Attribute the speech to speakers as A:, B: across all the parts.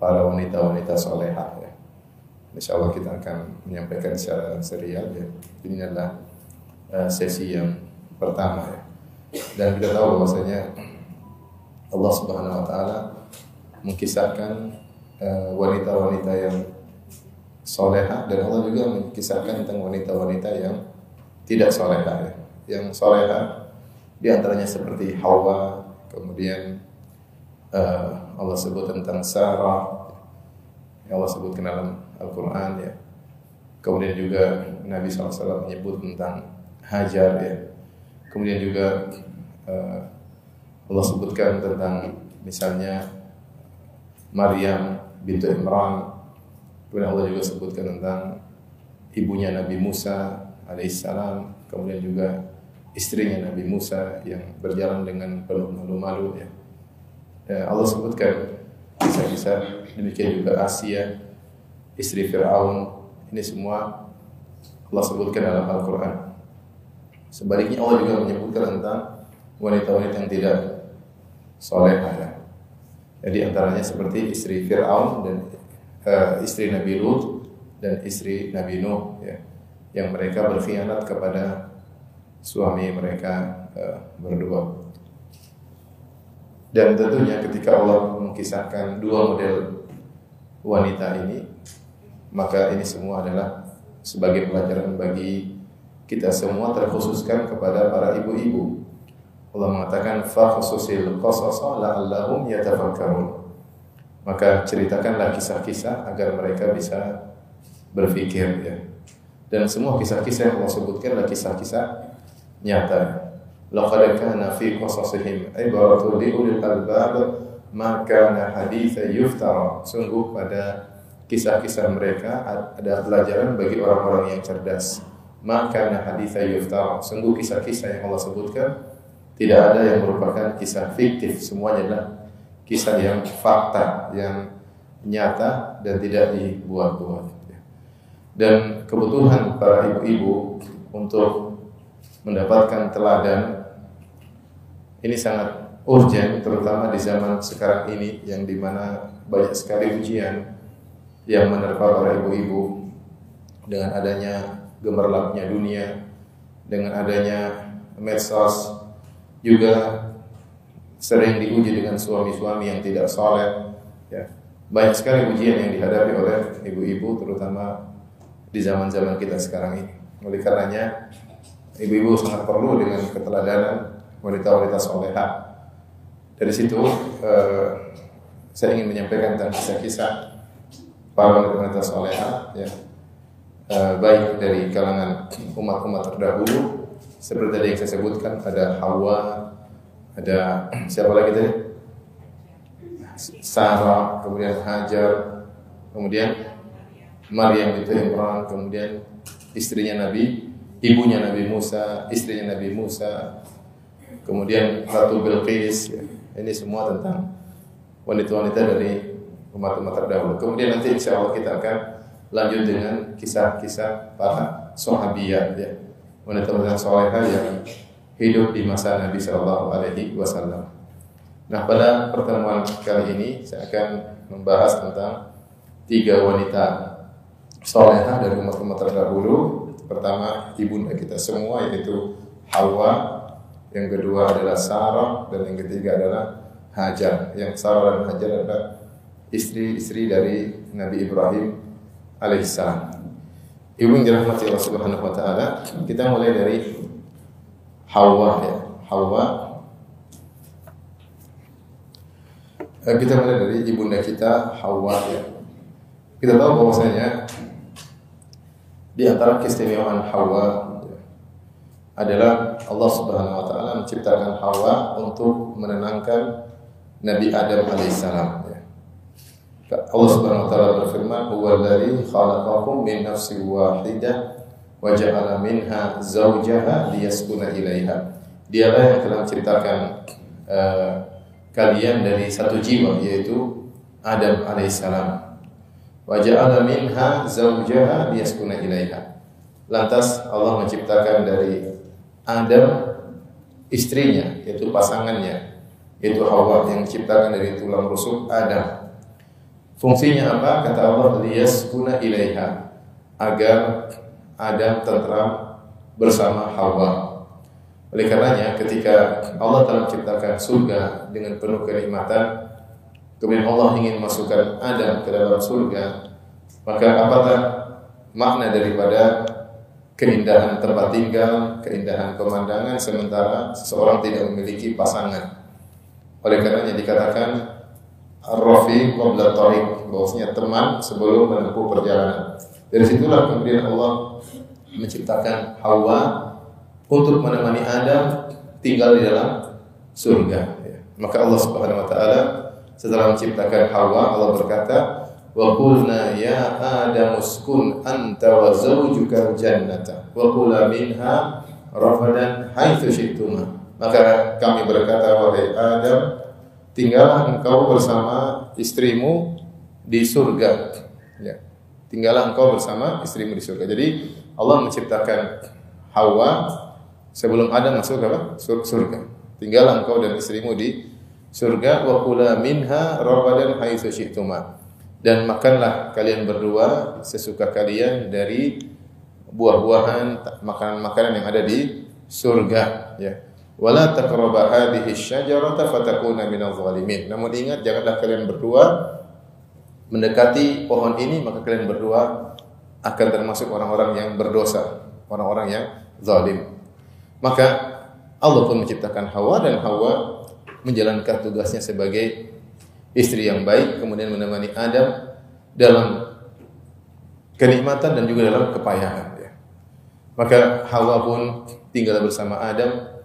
A: para wanita-wanita solehah ya. Insya Allah kita akan menyampaikan secara serial ya. Ini adalah eh, sesi yang pertama ya. Dan kita tahu bahwasanya Allah Subhanahu Wa Taala mengkisahkan eh, wanita-wanita yang soleha dan Allah juga mengkisahkan tentang wanita-wanita yang tidak soleha ya. Yang soleha di antaranya seperti Hawa, kemudian eh, Allah sebut tentang Sarah, yang Allah sebutkan dalam Al-Quran ya. Kemudian juga Nabi SAW menyebut tentang Hajar ya. Kemudian juga eh, Allah sebutkan tentang misalnya Maryam bintu Imran. Kemudian Allah juga sebutkan tentang ibunya Nabi Musa alaihissalam. Kemudian juga istrinya Nabi Musa yang berjalan dengan penuh malu-malu ya. Ya, Allah sebutkan kisah-kisah demikian juga Asia istri Fir'aun ini semua Allah sebutkan dalam Al-Quran sebaliknya Allah juga menyebutkan tentang wanita-wanita yang tidak soleh ya. jadi antaranya seperti istri Fir'aun dan eh, istri Nabi Lut dan istri Nabi Nuh ya, yang mereka berkhianat kepada suami mereka eh, berdua dan tentunya ketika Allah mengkisahkan dua model wanita ini, maka ini semua adalah sebagai pelajaran bagi kita semua terkhususkan kepada para ibu-ibu. Allah mengatakan fa khususil qasasa la'allahum yatafakkarun. Maka ceritakanlah kisah-kisah agar mereka bisa berpikir ya. Dan semua kisah-kisah yang Allah sebutkan adalah kisah-kisah nyata. Laqad kana fi qasasihim ibaratun li albab ma kana haditha yuftara. Sungguh pada kisah-kisah mereka ada pelajaran bagi orang-orang yang cerdas. Ma kana haditha yuftara. Sungguh kisah-kisah yang Allah sebutkan tidak ada yang merupakan kisah fiktif, semuanya adalah kisah yang fakta, yang nyata dan tidak dibuat-buat. Dan kebutuhan para ibu-ibu untuk mendapatkan teladan. Ini sangat urgent terutama di zaman sekarang ini yang di mana banyak sekali ujian yang menerpa para ibu-ibu. Dengan adanya gemerlapnya dunia dengan adanya medsos juga sering diuji dengan suami-suami yang tidak soleh ya. Banyak sekali ujian yang dihadapi oleh ibu-ibu terutama di zaman-zaman kita sekarang ini. Oleh karenanya ibu-ibu sangat perlu dengan keteladanan wanita-wanita soleha. Dari situ eh, saya ingin menyampaikan tentang kisah-kisah para wanita-wanita soleha, ya, eh, baik dari kalangan umat-umat terdahulu, seperti tadi yang saya sebutkan ada Hawa, ada siapa lagi tadi? Sarah, kemudian Hajar, kemudian Maryam itu Imran, kemudian istrinya Nabi, ibunya Nabi Musa, istrinya Nabi Musa, kemudian Ratu Bilqis. Ya. ini semua tentang wanita-wanita dari umat-umat terdahulu. Kemudian nanti insya Allah kita akan lanjut dengan kisah-kisah para sahabiyat ya. Wanita-wanita soleha yang hidup di masa Nabi Shallallahu Alaihi Wasallam. Nah pada pertemuan kali ini saya akan membahas tentang tiga wanita soleha dari umat-umat terdahulu pertama ibunda kita semua yaitu Hawa yang kedua adalah Sarah dan yang ketiga adalah Hajar. Yang Sarah dan Hajar adalah istri-istri dari Nabi Ibrahim alaihissalam. Ibu yang dirahmati Allah Subhanahu wa taala, kita mulai dari Hawa ya. Hawa Eh, kita mulai dari ibunda kita Hawa ya. Kita tahu bahwasanya di antara keistimewaan Hawa adalah Allah Subhanahu wa taala menciptakan Hawa untuk menenangkan Nabi Adam alaihissalam ya. Allah Subhanahu wa taala berfirman, "Huwa alladzi khalaqakum min nafsin wahidah wa ja'ala minha zawjaha liyaskuna ilaiha." Dialah yang telah menciptakan uh, kalian dari satu jiwa yaitu Adam alaihissalam. Wa minha zawjaha liyaskuna ilaiha. Lantas Allah menciptakan dari Adam istrinya yaitu pasangannya yaitu Hawa yang diciptakan dari tulang rusuk Adam. Fungsinya apa? Kata Allah liyaskuna ilaiha agar Adam tentram bersama Hawa. Oleh karenanya ketika Allah telah menciptakan surga dengan penuh kenikmatan, kemudian Allah ingin masukkan Adam ke dalam surga, maka apakah makna daripada keindahan tempat tinggal, keindahan pemandangan sementara seseorang tidak memiliki pasangan. Oleh karenanya dikatakan Ar-Rafiq qabla tariq, bahwasanya teman sebelum menempuh perjalanan. Dari situlah kemudian Allah menciptakan Hawa untuk menemani Adam tinggal di dalam surga. Ya. Maka Allah Subhanahu Wa Taala setelah menciptakan Hawa, Allah berkata, wa qulna ya Adam uskun anta wa zawjuka jannata wa kula minha rafadan haitsu syi'tuma. Maka kami berkata wahai Adam, tinggallah engkau bersama istrimu di surga. Ya. Tinggallah engkau bersama istrimu di surga. Jadi Allah menciptakan Hawa sebelum Adam masuk apa? surga. Tinggallah engkau dan istrimu di surga wa kula minha rawadan haitsu syi'tuma. Dan makanlah kalian berdua sesuka kalian dari buah-buahan makanan-makanan yang ada di surga ya. Wala taqrabu hadhihi syajarata fatakuna minadh zalimin. Namun ingat janganlah kalian berdua mendekati pohon ini maka kalian berdua akan termasuk orang-orang yang berdosa, orang-orang yang zalim. Maka Allah pun menciptakan Hawa dan Hawa menjalankan tugasnya sebagai istri yang baik kemudian menemani Adam dalam kenikmatan dan juga dalam kepayahan ya. Maka Hawa pun tinggal bersama Adam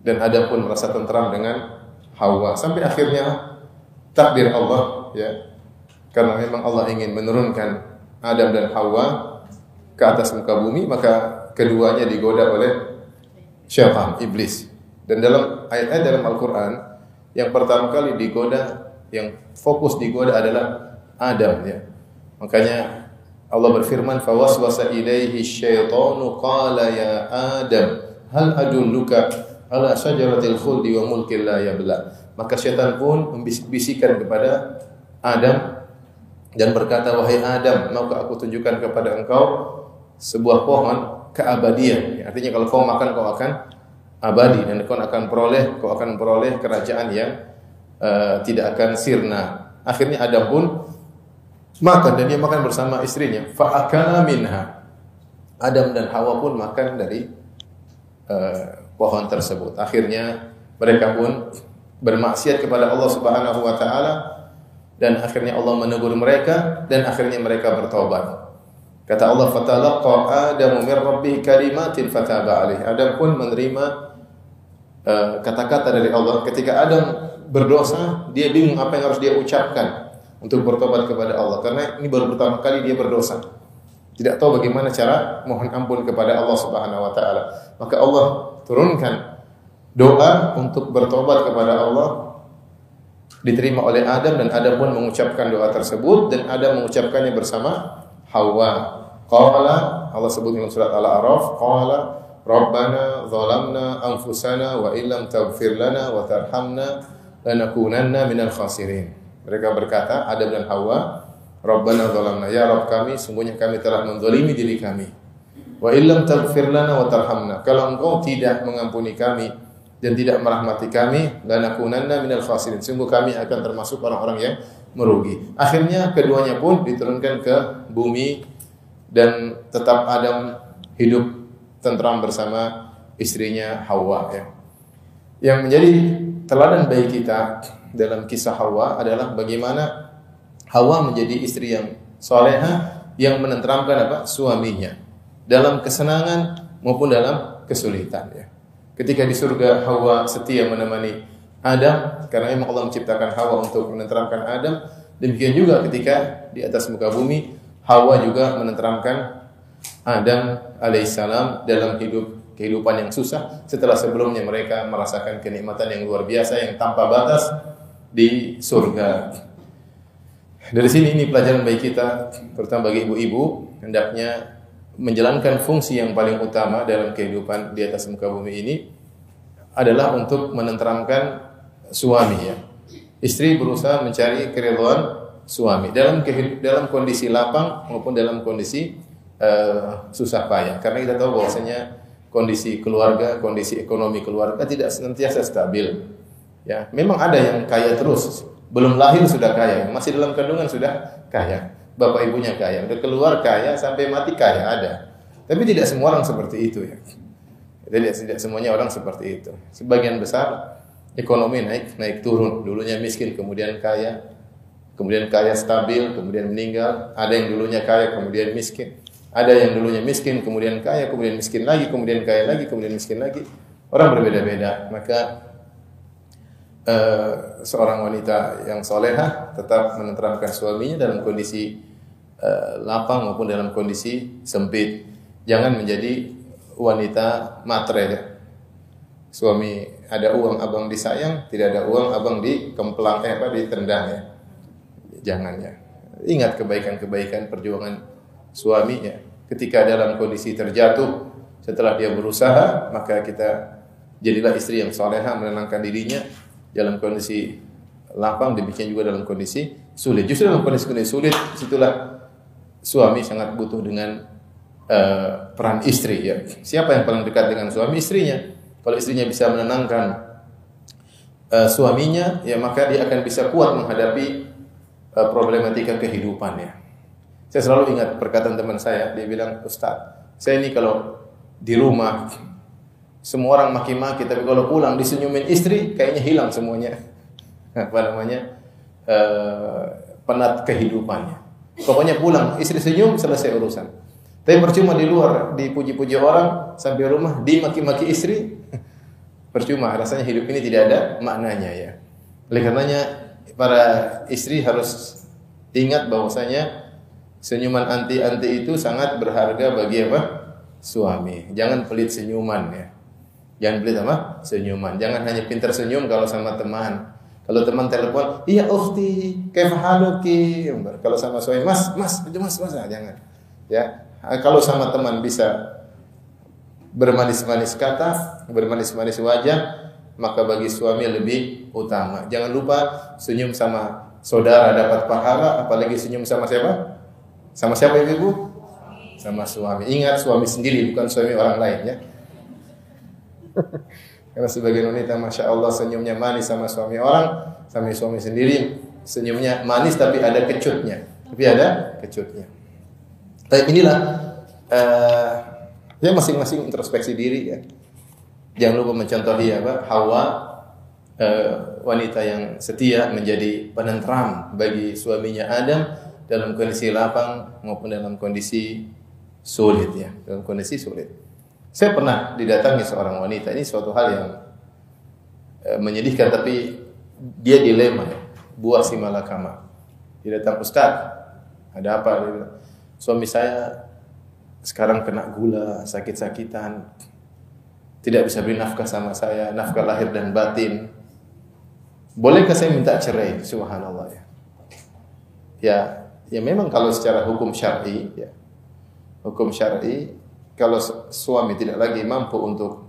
A: dan Adam pun merasa tentram dengan Hawa sampai akhirnya takdir Allah ya. Karena memang Allah ingin menurunkan Adam dan Hawa ke atas muka bumi maka keduanya digoda oleh syaitan, iblis. Dan dalam ayat-ayat dalam Al-Qur'an yang pertama kali digoda, yang fokus digoda adalah Adam ya. Makanya Allah berfirman, "Fawaswasa ilaihi syaitanu qala ya Adam, hal adulluka ala syajaratil khuldi wa mulkin la yabla." Maka syaitan pun membisikkan kepada Adam dan berkata, "Wahai Adam, maukah aku tunjukkan kepada engkau sebuah pohon keabadian. Ya, artinya kalau kau makan kau akan abadi dan kau akan peroleh kau akan peroleh kerajaan yang uh, tidak akan sirna. Akhirnya Adam pun makan dan dia makan bersama istrinya. Fa'akala minha. Adam dan Hawa pun makan dari uh, pohon tersebut. Akhirnya mereka pun bermaksiat kepada Allah Subhanahu wa taala dan akhirnya Allah menegur mereka dan akhirnya mereka bertobat. Kata Allah, "Fatalaqa Adamu min rabbih kalimatin fataba alaih." Adam pun menerima kata-kata uh, dari Allah. Ketika Adam berdosa, dia bingung apa yang harus dia ucapkan untuk bertobat kepada Allah karena ini baru pertama kali dia berdosa. Tidak tahu bagaimana cara mohon ampun kepada Allah Subhanahu wa taala. Maka Allah turunkan doa untuk bertobat kepada Allah diterima oleh Adam dan Adam pun mengucapkan doa tersebut dan Adam mengucapkannya bersama Hawa. Qala Allah sebut dalam surat Al-A'raf, qala Rabbana zalamna anfusana wa illam taghfir lana wa tarhamna lanakunanna minal khasirin. Mereka berkata, Adam dan Hawa, Rabbana zalamna, ya Rabb kami, sungguhnya kami telah menzalimi diri kami. Wa illam taghfir lana wa tarhamna. Kalau engkau tidak mengampuni kami dan tidak merahmati kami, lanakunanna minal khasirin. Sungguh kami akan termasuk orang-orang yang merugi. Akhirnya keduanya pun diturunkan ke bumi dan tetap Adam hidup tentram bersama istrinya Hawa ya. Yang menjadi teladan bagi kita dalam kisah Hawa adalah bagaimana Hawa menjadi istri yang soleha yang menenteramkan apa suaminya dalam kesenangan maupun dalam kesulitan ya. Ketika di surga Hawa setia menemani Adam karena memang Allah menciptakan Hawa untuk menenteramkan Adam demikian juga ketika di atas muka bumi Hawa juga menenteramkan Adam alaihissalam dalam hidup kehidupan yang susah setelah sebelumnya mereka merasakan kenikmatan yang luar biasa yang tanpa batas di surga. Dari sini ini pelajaran bagi kita, terutama bagi ibu-ibu, hendaknya menjalankan fungsi yang paling utama dalam kehidupan di atas muka bumi ini adalah untuk menenteramkan suami ya. Istri berusaha mencari keridhaan suami dalam dalam kondisi lapang maupun dalam kondisi uh, susah payah. Karena kita tahu bahwasanya kondisi keluarga, kondisi ekonomi keluarga tidak senantiasa stabil. Ya, memang ada yang kaya terus, belum lahir sudah kaya, masih dalam kandungan sudah kaya. Bapak ibunya kaya, udah keluar kaya sampai mati kaya ada. Tapi tidak semua orang seperti itu ya. Jadi tidak semuanya orang seperti itu. Sebagian besar ekonomi naik naik turun. Dulunya miskin kemudian kaya, kemudian kaya stabil, kemudian meninggal. Ada yang dulunya kaya kemudian miskin. Ada yang dulunya miskin kemudian kaya, kemudian miskin lagi, kemudian kaya lagi, kemudian miskin lagi. Orang berbeda-beda. Maka uh, seorang wanita yang soleha tetap menenteramkan suaminya dalam kondisi uh, lapang maupun dalam kondisi sempit. Jangan menjadi wanita matre ya. Suami ada uang abang disayang, tidak ada uang abang dikemplang eh apa ditendang ya. Jangan ya. Ingat kebaikan-kebaikan perjuangan suami ya. Ketika dalam kondisi terjatuh, setelah dia berusaha, maka kita jadilah istri yang soleha menenangkan dirinya dalam kondisi lapang demikian juga dalam kondisi sulit. Justru dalam kondisi, kondisi sulit situlah suami sangat butuh dengan uh, peran istri ya. Siapa yang paling dekat dengan suami istrinya? Kalau istrinya bisa menenangkan uh, suaminya, ya maka dia akan bisa kuat menghadapi uh, problematika kehidupannya. Saya selalu ingat perkataan teman saya, dia bilang, "Ustaz, saya ini kalau di rumah semua orang maki-maki, tapi kalau pulang disenyumin istri, kayaknya hilang semuanya. Apa namanya? Uh, penat kehidupannya. Pokoknya pulang, istri senyum, selesai urusan. Tapi percuma di luar, dipuji-puji orang, sampai rumah, dimaki-maki istri, percuma. Rasanya hidup ini tidak ada maknanya ya. Oleh karenanya, para istri harus ingat bahwasanya senyuman anti-anti itu sangat berharga bagi apa? Suami. Jangan pelit senyuman ya. Jangan pelit apa? Senyuman. Jangan hanya pintar senyum kalau sama teman. Kalau teman telepon, iya ukhti, kaifa haluki? Kalau sama suami, mas, mas, mas, mas, nah, jangan. Ya, kalau sama teman bisa bermanis-manis kata, bermanis-manis wajah, maka bagi suami lebih utama. Jangan lupa senyum sama saudara dapat pahala, apalagi senyum sama siapa? Sama siapa ibu? Sama suami. Ingat suami sendiri bukan suami orang lain ya. Karena sebagian wanita Masya Allah senyumnya manis sama suami orang, sama suami sendiri senyumnya manis tapi ada kecutnya. Tapi ada kecutnya. Tapi inilah uh, ya masing-masing introspeksi diri ya. Jangan lupa mencontohi apa Hawa uh, wanita yang setia menjadi penentram bagi suaminya Adam dalam kondisi lapang maupun dalam kondisi sulit ya, dalam kondisi sulit. Saya pernah didatangi seorang wanita. Ini suatu hal yang e, menyedihkan tapi dia dilema ya. Buah si malakama. Dia datang Ustaz, ada apa? Dia Suami saya sekarang kena gula, sakit-sakitan. Tidak bisa beri nafkah sama saya, nafkah lahir dan batin. Bolehkah saya minta cerai? Subhanallah ya. Ya, ya memang kalau secara hukum syar'i ya. Hukum syar'i kalau suami tidak lagi mampu untuk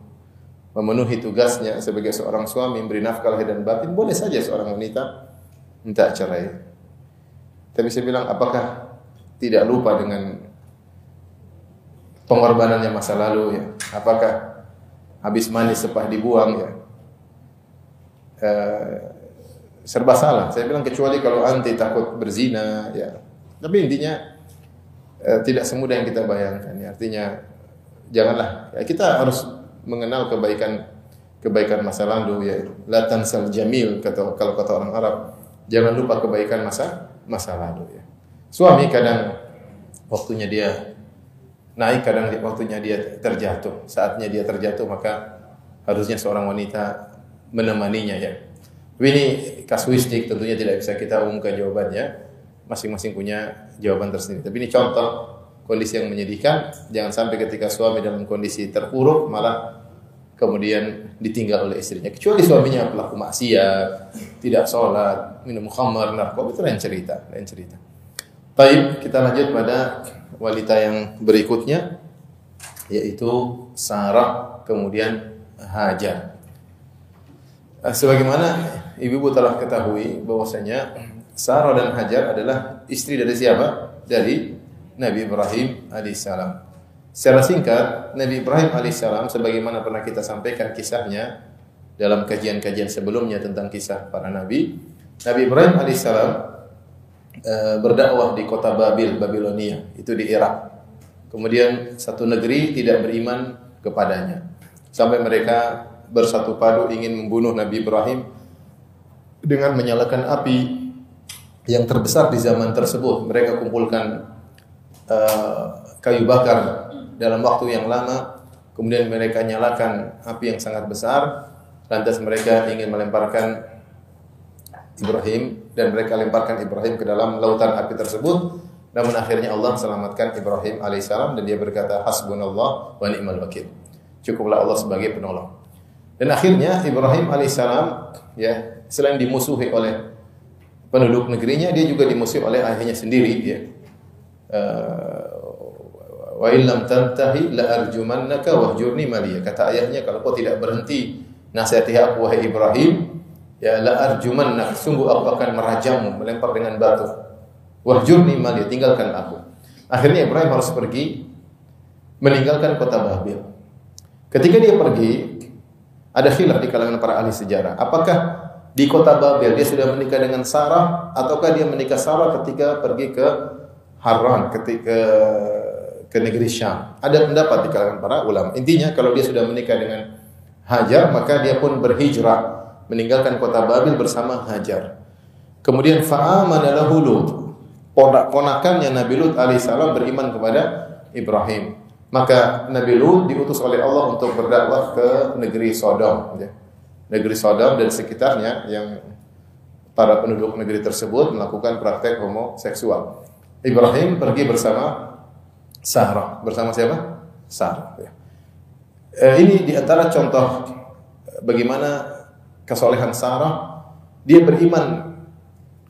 A: memenuhi tugasnya sebagai seorang suami memberi nafkah lahir dan batin, boleh saja seorang wanita minta cerai. Tapi saya bilang, apakah tidak lupa dengan pengorbanannya masa lalu ya? Apakah habis manis sepah dibuang ya? Eh, serba salah. Saya bilang kecuali kalau anti takut berzina ya. Tapi intinya eh, tidak semudah yang kita bayangkan. Ya. Artinya janganlah ya, kita harus mengenal kebaikan kebaikan masa lalu ya. La tansal jamil kata kalau kata orang Arab. Jangan lupa kebaikan masa masa lalu ya. Suami kadang waktunya dia naik, kadang waktunya dia terjatuh. Saatnya dia terjatuh maka harusnya seorang wanita menemaninya ya. Ini kasuistik tentunya tidak bisa kita umumkan jawabannya. Masing-masing punya jawaban tersendiri. Tapi ini contoh kondisi yang menyedihkan. Jangan sampai ketika suami dalam kondisi terpuruk malah kemudian ditinggal oleh istrinya. Kecuali suaminya pelaku maksiat, tidak sholat, minum khamar, narkoba itu lain cerita, lain cerita. Baik, kita lanjut pada wanita yang berikutnya yaitu Sarah kemudian Hajar. Eh, sebagaimana ibu-ibu telah ketahui bahwasanya Sarah dan Hajar adalah istri dari siapa? Dari Nabi Ibrahim alaihissalam. Secara singkat, Nabi Ibrahim alaihissalam sebagaimana pernah kita sampaikan kisahnya dalam kajian-kajian sebelumnya tentang kisah para nabi, Nabi Ibrahim alaihissalam e, berdakwah di kota Babil, Babilonia, itu di Irak. Kemudian satu negeri tidak beriman kepadanya. Sampai mereka bersatu padu ingin membunuh Nabi Ibrahim dengan menyalakan api yang terbesar di zaman tersebut. Mereka kumpulkan uh, kayu bakar dalam waktu yang lama, kemudian mereka nyalakan api yang sangat besar, lantas mereka ingin melemparkan Ibrahim dan mereka lemparkan Ibrahim ke dalam lautan api tersebut. Namun akhirnya Allah selamatkan Ibrahim alaihissalam dan dia berkata hasbunallah wa ni'mal wakil. Cukuplah Allah sebagai penolong. Dan akhirnya Ibrahim alaihissalam ya selain dimusuhi oleh penduduk negerinya dia juga dimusuhi oleh ayahnya sendiri ya. Wa illam tantahi la arjumannaka wahjurni maliya. Kata ayahnya kalau kau tidak berhenti nasihati aku wahai Ibrahim, ya la arjumannak, sungguh aku akan merajammu, melempar dengan batu. Wahjurni maliya, tinggalkan aku. Akhirnya Ibrahim harus pergi meninggalkan kota Babil. Ketika dia pergi, ada khilaf di kalangan para ahli sejarah. Apakah di kota Babel dia sudah menikah dengan Sarah ataukah dia menikah Sarah ketika pergi ke Haran ketika ke negeri Syam. Ada pendapat di kalangan para ulama. Intinya kalau dia sudah menikah dengan Hajar, maka dia pun berhijrah meninggalkan kota Babil bersama Hajar. Kemudian fa'amana lahu Lut. Ponakannya Nabi Lut alaihissalam beriman kepada Ibrahim. Maka Nabi Lut diutus oleh Allah untuk berdakwah ke negeri Sodom. Ya. Negeri Sodom dan sekitarnya yang para penduduk negeri tersebut melakukan praktek homoseksual. Ibrahim pergi bersama Sarah bersama siapa? Sarah. Ya. Eh, ini di antara contoh bagaimana kesolehan Sarah. Dia beriman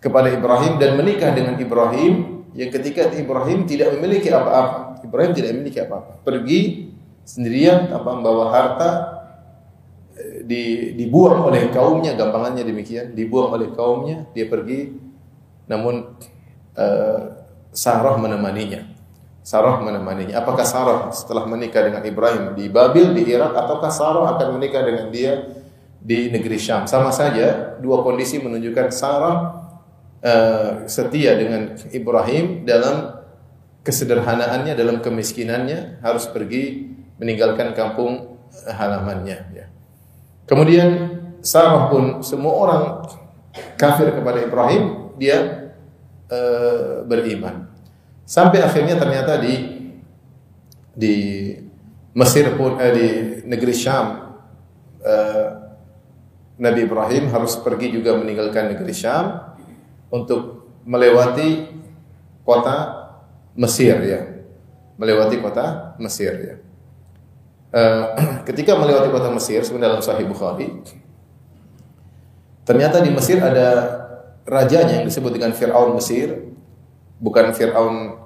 A: kepada Ibrahim dan menikah dengan Ibrahim yang ketika Ibrahim tidak memiliki apa-apa. Ibrahim tidak memiliki apa-apa. Pergi sendirian tanpa membawa harta eh, di, dibuang oleh kaumnya gampangannya demikian dibuang oleh kaumnya dia pergi namun uh, Sarah menemaninya Sarah menemaninya. Apakah Sarah setelah menikah dengan Ibrahim di Babil di Irak ataukah Sarah akan menikah dengan dia di negeri Syam? Sama saja dua kondisi menunjukkan Sarah uh, setia dengan Ibrahim dalam kesederhanaannya, dalam kemiskinannya harus pergi meninggalkan kampung halamannya. Ya. Kemudian Sarah pun semua orang kafir kepada Ibrahim dia uh, beriman. Sampai akhirnya ternyata di di Mesir pun eh, di negeri Syam eh, Nabi Ibrahim harus pergi juga meninggalkan negeri Syam untuk melewati kota Mesir ya. Melewati kota Mesir ya. Eh, ketika melewati kota Mesir sebenarnya dalam Sahih Bukhari ternyata di Mesir ada rajanya yang disebut dengan Firaun Mesir bukan Fir'aun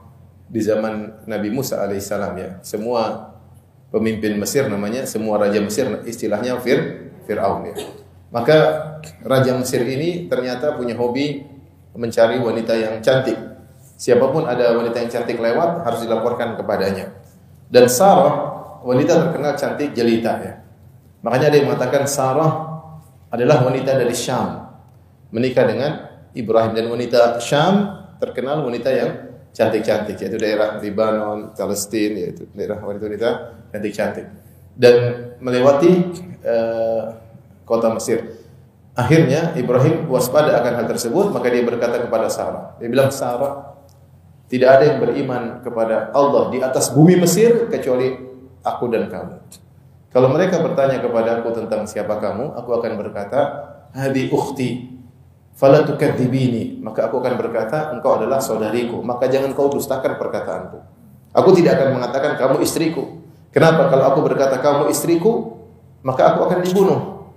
A: di zaman Nabi Musa alaihissalam ya. Semua pemimpin Mesir namanya, semua raja Mesir istilahnya Fir Fir'aun ya. Maka raja Mesir ini ternyata punya hobi mencari wanita yang cantik. Siapa pun ada wanita yang cantik lewat harus dilaporkan kepadanya. Dan Sarah wanita terkenal cantik jelita ya. Makanya yang mengatakan Sarah adalah wanita dari Syam menikah dengan Ibrahim dan wanita Syam terkenal wanita yang cantik-cantik yaitu daerah Lebanon, Palestina yaitu daerah wanita-wanita cantik-cantik dan melewati eh, kota Mesir. Akhirnya Ibrahim waspada akan hal tersebut, maka dia berkata kepada Sarah. Dia bilang, "Sarah, tidak ada yang beriman kepada Allah di atas bumi Mesir kecuali aku dan kamu." Kalau mereka bertanya kepada aku tentang siapa kamu, aku akan berkata, "Hadi ukhti." Fala tukadzibini, maka aku akan berkata, engkau adalah saudariku, maka jangan kau dustakan perkataanku. Aku tidak akan mengatakan kamu istriku. Kenapa? Kalau aku berkata kamu istriku, maka aku akan dibunuh.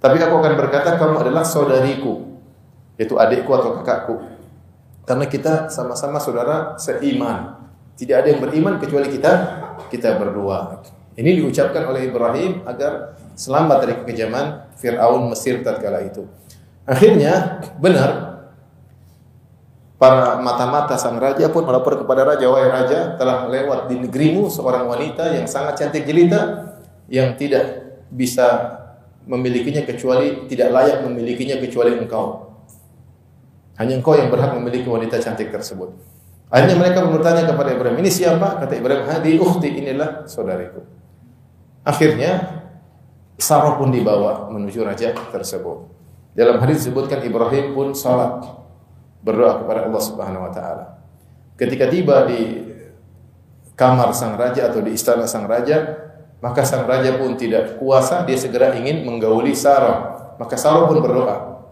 A: Tapi aku akan berkata kamu adalah saudariku, yaitu adikku atau kakakku. Karena kita sama-sama saudara seiman. Tidak ada yang beriman kecuali kita kita berdua. Ini diucapkan oleh Ibrahim agar selamat dari kekejaman Fir'aun Mesir tatkala itu. Akhirnya benar para mata-mata sang raja pun melapor kepada raja, wahai raja, telah lewat di negerimu seorang wanita yang sangat cantik jelita yang tidak bisa memilikinya kecuali tidak layak memilikinya kecuali engkau. Hanya engkau yang berhak memiliki wanita cantik tersebut. Akhirnya mereka bertanya kepada Ibrahim, ini siapa? Kata Ibrahim, hadi ukhti, inilah saudariku. Akhirnya Sarah pun dibawa menuju raja tersebut. Dalam hadis disebutkan Ibrahim pun salat berdoa kepada Allah Subhanahu wa taala. Ketika tiba di kamar sang raja atau di istana sang raja, maka sang raja pun tidak kuasa, dia segera ingin menggauli Sarah. Maka Sarah pun berdoa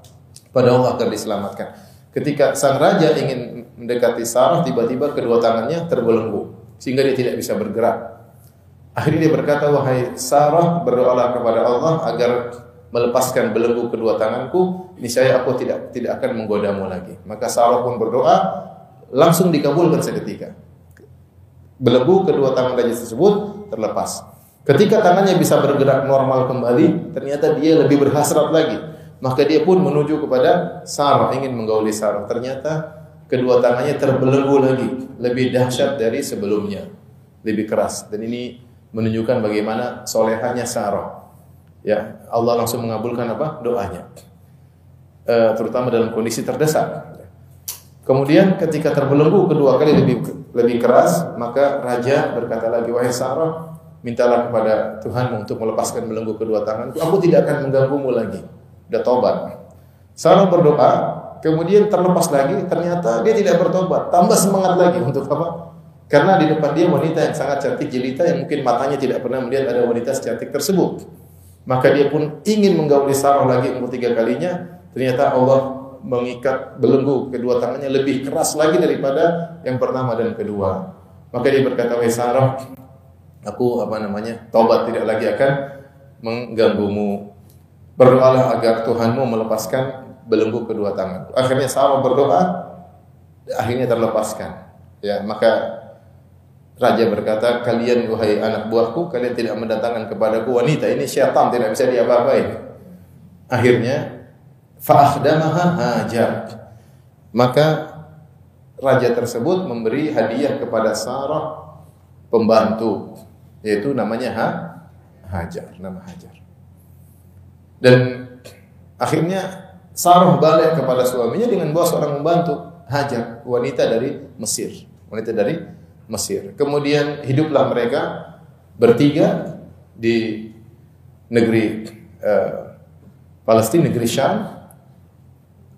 A: pada Allah agar diselamatkan. Ketika sang raja ingin mendekati Sarah, tiba-tiba kedua tangannya terbelenggu sehingga dia tidak bisa bergerak. Akhirnya dia berkata, "Wahai Sarah, berdoalah kepada Allah agar melepaskan belenggu kedua tanganku, niscaya aku tidak tidak akan menggodamu lagi. Maka Sarah pun berdoa, langsung dikabulkan seketika. Belenggu kedua tangan raja tersebut terlepas. Ketika tangannya bisa bergerak normal kembali, ternyata dia lebih berhasrat lagi. Maka dia pun menuju kepada Sarah, ingin menggauli Sarah. Ternyata kedua tangannya terbelenggu lagi, lebih dahsyat dari sebelumnya, lebih keras. Dan ini menunjukkan bagaimana solehanya Sarah. Ya Allah langsung mengabulkan apa? Doanya. E, terutama dalam kondisi terdesak. Kemudian ketika terbelenggu kedua kali lebih lebih keras maka raja berkata lagi wahai Sarah mintalah kepada Tuhanmu untuk melepaskan belenggu kedua tanganku. Aku tidak akan mengganggumu lagi. Udah tobat Sarah berdoa kemudian terlepas lagi ternyata dia tidak bertobat tambah semangat lagi untuk apa karena di depan dia wanita yang sangat cantik jelita yang mungkin matanya tidak pernah melihat ada wanita secantik tersebut maka dia pun ingin menggauli Sarah lagi untuk tiga kalinya. Ternyata Allah mengikat belenggu kedua tangannya lebih keras lagi daripada yang pertama dan kedua. Maka dia berkata, "Wahai Sarah, aku apa namanya? Taubat tidak lagi akan mengganggumu. Berdoalah agar Tuhanmu melepaskan belenggu kedua tangan." Akhirnya Sarah berdoa, akhirnya terlepaskan. Ya, maka Raja berkata, kalian wahai anak buahku, kalian tidak mendatangkan kepadaku wanita. Ini syaitan, tidak bisa diapa-apain. Akhirnya, fa'akhdamaha hajar. Maka raja tersebut memberi hadiah kepada Sarah pembantu, yaitu namanya ha, Hajar, nama Hajar. Dan akhirnya Sarah balik kepada suaminya dengan bawa seorang pembantu, Hajar, wanita dari Mesir, wanita dari Mesir. Kemudian hiduplah mereka bertiga di negeri uh, Palestina, negeri Syam.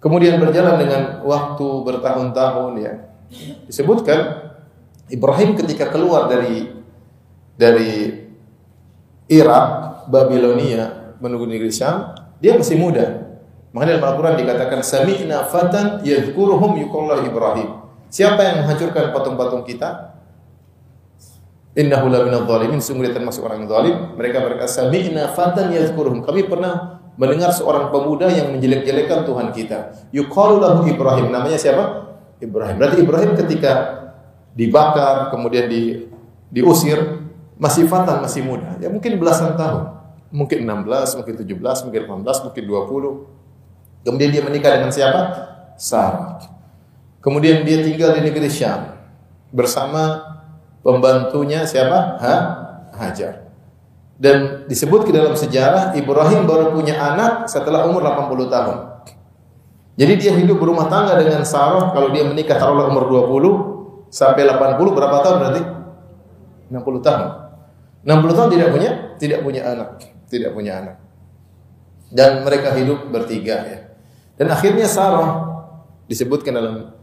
A: Kemudian berjalan dengan waktu bertahun-tahun ya. Disebutkan Ibrahim ketika keluar dari dari Irak, Babilonia menuju negeri Syam, dia masih muda. Makanya dalam Al-Quran dikatakan sami'na fatan yadhkuruhum yuqallahu Ibrahim. Siapa yang menghancurkan patung-patung kita? Innahu la minadh dhalimin, sungguh dia termasuk orang yang zalim. Mereka berkata, "Sami'na fatan yadhkuruhum." Kami pernah mendengar seorang pemuda yang menjelek-jelekan Tuhan kita. Yuqalu lahu Ibrahim. Namanya siapa? Ibrahim. Berarti Ibrahim ketika dibakar, kemudian di diusir, masih fatan, masih muda. Ya mungkin belasan tahun. Mungkin 16, mungkin 17, mungkin 18, mungkin 20. Kemudian dia menikah dengan siapa? Sarah. Kemudian dia tinggal di negeri Syam bersama Pembantunya siapa? Ha? Hajar. Dan disebut ke dalam sejarah Ibrahim baru punya anak setelah umur 80 tahun. Jadi dia hidup berumah tangga dengan Sarah kalau dia menikah taruhlah umur 20, sampai 80 berapa tahun berarti? 60 tahun. 60 tahun tidak punya tidak punya anak, tidak punya anak. Dan mereka hidup bertiga ya. Dan akhirnya Sarah disebutkan dalam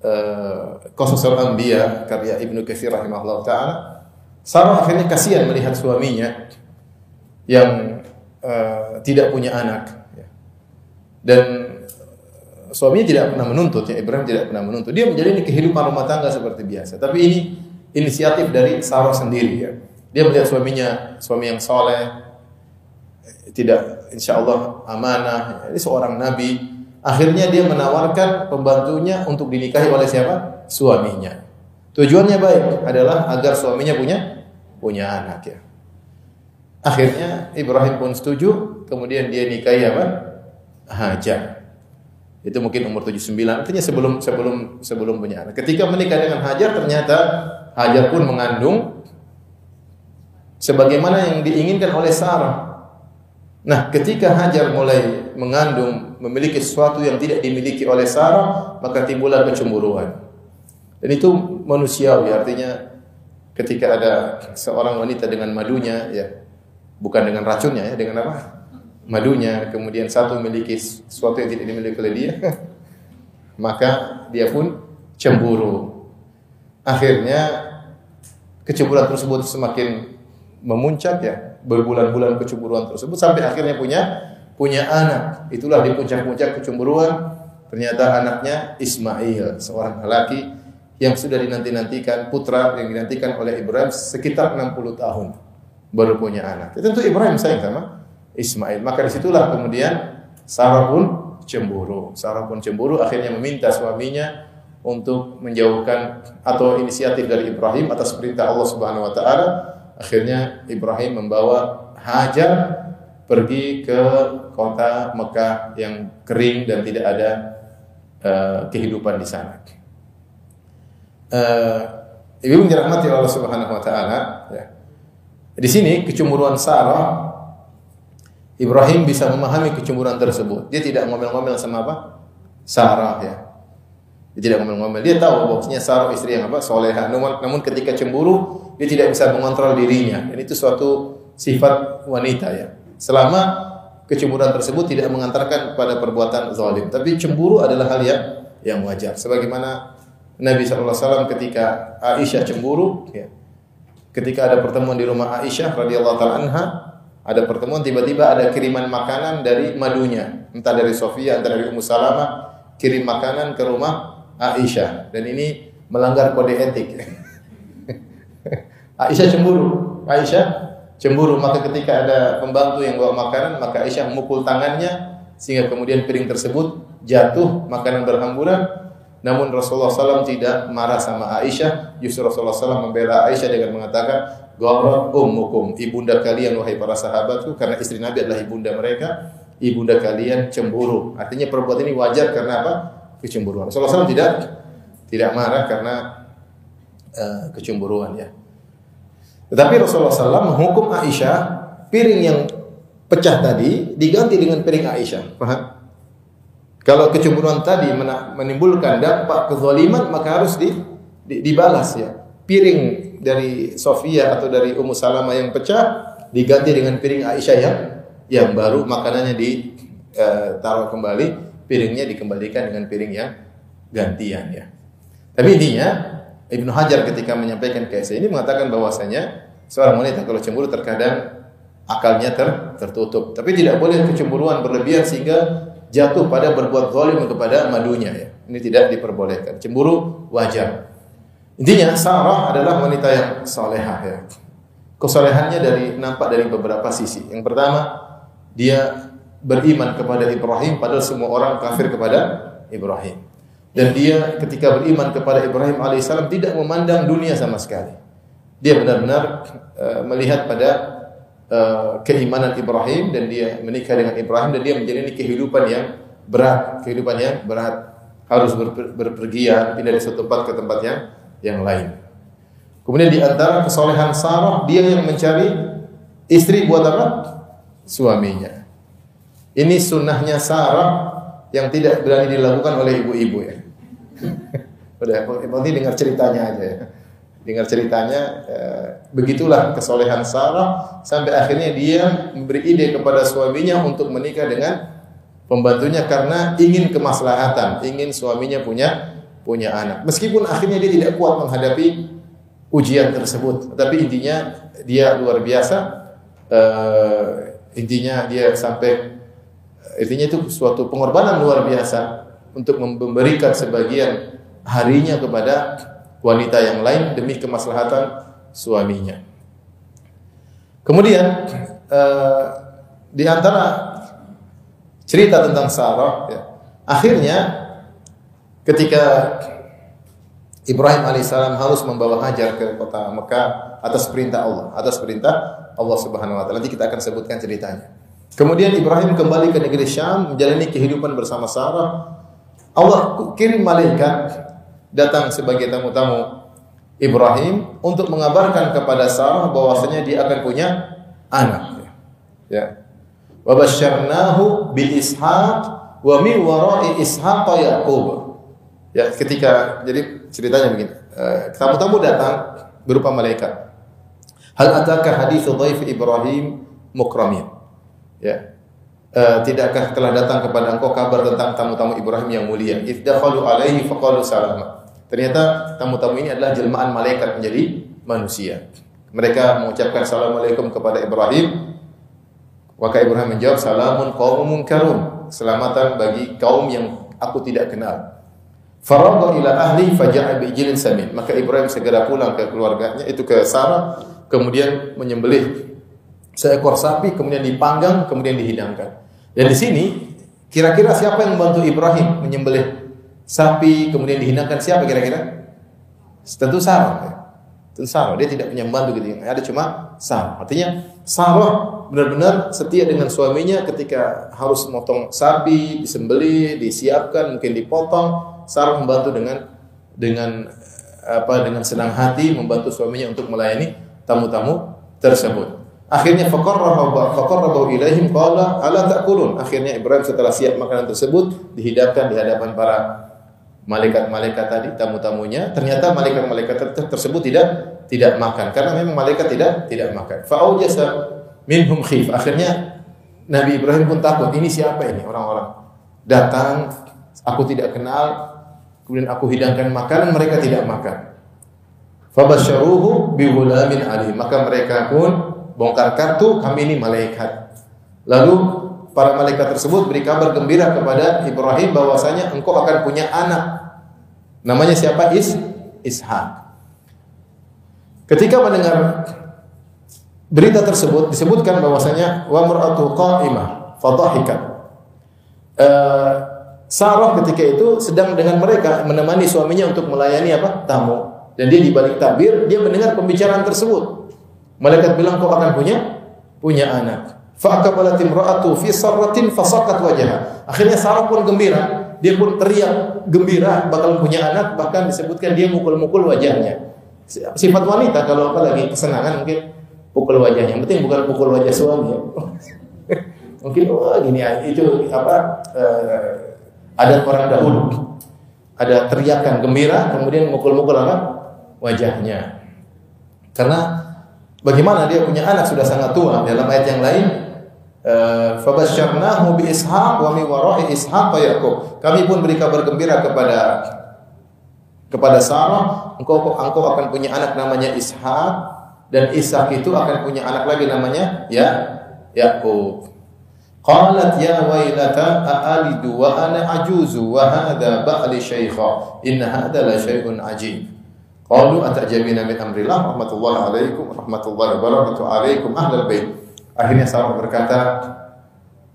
A: uh, Qasasul Anbiya karya Ibnu Katsir rahimahullah taala Sarah akhirnya kasihan melihat suaminya yang uh, tidak punya anak. Dan suaminya tidak pernah menuntut ya Ibrahim tidak pernah menuntut. Dia menjalani kehidupan rumah tangga seperti biasa. Tapi ini inisiatif dari Sarah sendiri ya. Dia melihat suaminya suami yang soleh tidak insya Allah amanah ini seorang nabi Akhirnya dia menawarkan pembantunya untuk dinikahi oleh siapa? Suaminya. Tujuannya baik adalah agar suaminya punya punya anak ya. Akhirnya Ibrahim pun setuju, kemudian dia nikahi apa? Hajar. Itu mungkin umur 79, artinya sebelum sebelum sebelum punya anak. Ketika menikah dengan Hajar ternyata Hajar pun mengandung sebagaimana yang diinginkan oleh Sarah. Nah, ketika Hajar mulai mengandung, memiliki sesuatu yang tidak dimiliki oleh Sarah, maka timbullah kecemburuan. Dan itu manusiawi, artinya ketika ada seorang wanita dengan madunya, ya, bukan dengan racunnya, ya, dengan apa? Madunya, kemudian satu memiliki sesuatu yang tidak dimiliki oleh dia, maka dia pun cemburu. Akhirnya kecemburuan tersebut semakin memuncak ya, berbulan-bulan kecemburuan tersebut sampai akhirnya punya punya anak. Itulah di puncak-puncak kecemburuan ternyata anaknya Ismail, seorang lelaki yang sudah dinanti-nantikan putra yang dinantikan oleh Ibrahim sekitar 60 tahun baru punya anak. Tentu Ibrahim sayang sama Ismail. Maka di situlah kemudian Sarah pun cemburu. Sarah pun cemburu akhirnya meminta suaminya untuk menjauhkan atau inisiatif dari Ibrahim atas perintah Allah Subhanahu wa taala Akhirnya Ibrahim membawa Hajar pergi ke kota Mekah yang kering dan tidak ada uh, kehidupan di sana. Uh, Ibu dirahmati Allah Subhanahu wa taala, ya. Di sini kecemburuan Sarah Ibrahim bisa memahami kecemburuan tersebut. Dia tidak ngomel-ngomel sama apa? Sarah ya. Dia tidak ngomel-ngomel. Dia tahu bahwasanya Sarah istri yang apa? Soleha. Namun, namun ketika cemburu, dia tidak bisa mengontrol dirinya. Dan itu suatu sifat wanita ya. Selama kecemburuan tersebut tidak mengantarkan pada perbuatan zalim. Tapi cemburu adalah hal yang yang wajar. Sebagaimana Nabi SAW ketika Aisyah cemburu, ya, ketika ada pertemuan di rumah Aisyah radhiyallahu taala anha, ada pertemuan tiba-tiba ada kiriman makanan dari madunya, entah dari Sofia, entah dari Ummu Salamah, kirim makanan ke rumah Aisyah dan ini melanggar kode etik. Aisyah cemburu. Aisyah cemburu maka ketika ada pembantu yang bawa makanan maka Aisyah memukul tangannya sehingga kemudian piring tersebut jatuh makanan berhamburan namun Rasulullah SAW tidak marah sama Aisyah justru Rasulullah SAW membela Aisyah dengan mengatakan Gharat ummukum ibunda kalian wahai para sahabatku karena istri Nabi adalah ibunda mereka ibunda kalian cemburu artinya perbuatan ini wajar karena apa kecemburuan. Rasulullah SAW tidak tidak marah karena uh, kecemburuan ya. Tetapi Rasulullah SAW menghukum Aisyah piring yang pecah tadi diganti dengan piring Aisyah. Paham? Kalau kecemburuan tadi menimbulkan dampak kezaliman maka harus di, di, dibalas ya. Piring dari Sofia atau dari Ummu Salamah yang pecah diganti dengan piring Aisyah yang yang baru makanannya ditaruh uh, kembali piringnya dikembalikan dengan piring yang gantian ya. Tapi intinya Ibnu Hajar ketika menyampaikan kisah ini mengatakan bahwasanya seorang wanita kalau cemburu terkadang akalnya ter, tertutup. Tapi tidak boleh kecemburuan berlebihan sehingga jatuh pada berbuat zalim kepada madunya ya. Ini tidak diperbolehkan. Cemburu wajar. Intinya Sarah adalah wanita yang salehah ya. Kesolehannya dari nampak dari beberapa sisi. Yang pertama, dia beriman kepada Ibrahim padahal semua orang kafir kepada Ibrahim. Dan dia ketika beriman kepada Ibrahim alaihissalam tidak memandang dunia sama sekali. Dia benar-benar uh, melihat pada uh, keimanan Ibrahim dan dia menikah dengan Ibrahim dan dia menjalani kehidupan yang berat, kehidupan yang berat harus ber, berpergian pindah dari satu tempat ke tempat yang yang lain. Kemudian di antara kesolehan Sarah dia yang mencari istri buat apa? Suaminya. Ini sunnahnya Sarah yang tidak berani dilakukan oleh ibu-ibu ya. Udah, nanti dengar ceritanya aja ya. Dengar ceritanya, eh, begitulah kesolehan Sarah sampai akhirnya dia memberi ide kepada suaminya untuk menikah dengan pembantunya karena ingin kemaslahatan, ingin suaminya punya punya anak. Meskipun akhirnya dia tidak kuat menghadapi ujian tersebut, tapi intinya dia luar biasa. Uh, intinya dia sampai intinya itu suatu pengorbanan luar biasa untuk memberikan sebagian harinya kepada wanita yang lain demi kemaslahatan suaminya. Kemudian uh, di antara cerita tentang Sarah, ya, akhirnya ketika Ibrahim alaihissalam harus membawa Hajar ke kota Mekah atas perintah Allah, atas perintah Allah Subhanahu wa taala. Nanti kita akan sebutkan ceritanya. Kemudian Ibrahim kembali ke negeri Syam menjalani kehidupan bersama Sarah. Allah kirim malaikat datang sebagai tamu-tamu Ibrahim untuk mengabarkan kepada Sarah bahwasanya dia akan punya anak. Ya. Wa basyarnahu bi Ishaq wa min wara'i Ishaq Yaqub. Ya, ketika jadi ceritanya begini. Uh, tamu-tamu datang berupa malaikat. Hal ataka hadis dhaif Ibrahim mukramin. Ya. Uh, tidakkah telah datang kepada engkau kabar tentang tamu-tamu Ibrahim yang mulia? Izdakhalu alaihi faqalu salama. Ternyata tamu-tamu ini adalah jelmaan malaikat menjadi manusia. Mereka mengucapkan assalamualaikum kepada Ibrahim. Maka Ibrahim menjawab salamun qaumun karun. Selamatan bagi kaum yang aku tidak kenal. Faragha ila ahli faja'a bijilin samin. Maka Ibrahim segera pulang ke keluarganya itu ke Sarah, kemudian menyembelih seekor sapi, kemudian dipanggang, kemudian dihidangkan. Dan di sini kira-kira siapa yang membantu Ibrahim menyembelih sapi kemudian dihidangkan siapa kira-kira? Tentu Sarah. Ya. Tentu Sarah. Dia tidak punya membantu gitu. Ada cuma Sarah. Artinya Sarah benar-benar setia dengan suaminya ketika harus memotong sapi, disembelih, disiapkan, mungkin dipotong Sarah membantu dengan dengan apa dengan senang hati membantu suaminya untuk melayani tamu-tamu tersebut. Akhirnya faqarrahu ilaihim qala ala ta'kulun. Akhirnya Ibrahim setelah siap makanan tersebut dihidapkan di hadapan para malaikat-malaikat tadi tamu-tamunya. Ternyata malaikat-malaikat tersebut tidak tidak makan karena memang malaikat tidak tidak makan. Fa'aujasa minhum khif. Akhirnya Nabi Ibrahim pun takut. Ini siapa ini orang-orang? Datang aku tidak kenal Kemudian aku hidangkan makanan, mereka tidak makan. Fabasyaruhu bighulamin alim. Maka mereka pun bongkar kartu, kami ini malaikat. Lalu para malaikat tersebut beri kabar gembira kepada Ibrahim bahwasanya engkau akan punya anak. Namanya siapa? Is Ishak. Ketika mendengar berita tersebut disebutkan bahwasanya wa mar'atu qa'imah fadhahikat. Uh, Sarah ketika itu sedang dengan mereka menemani suaminya untuk melayani apa? tamu. Dan dia di balik tabir, dia mendengar pembicaraan tersebut. Malaikat bilang kau akan punya punya anak. Fa'aqbalat imra'atu fi sarratin fasaqat wajhaha. Akhirnya Sarah pun gembira, dia pun teriak gembira bakal punya anak, bahkan disebutkan dia mukul-mukul wajahnya. Sifat wanita kalau apa lagi kesenangan mungkin pukul wajahnya. Yang penting bukan pukul wajah suami. mungkin wah oh, gini ya, itu apa uh, ada orang dahulu. Ada teriakan gembira, kemudian mukul-mukul apa? Wajahnya. Karena bagaimana dia punya anak sudah sangat tua. Dalam ayat yang lain, eh, fabasyarnahu bi ishaq wa mi wara'i ishaq yaqub. Kami pun beri kabar gembira kepada kepada Sarah, engkau engkau akan punya anak namanya Ishak dan Ishak itu akan punya anak lagi namanya ya Yakub. Qalat ya wailata a'alidu wa ana ajuzu wa hadha ba'li syaikha. Inna hadha la syai'un ajib. Qalu atajabina min amrillah rahmatullahi alaikum rahmatullahi wabarakatuh alaikum ahlal bait. Akhirnya Sarah berkata,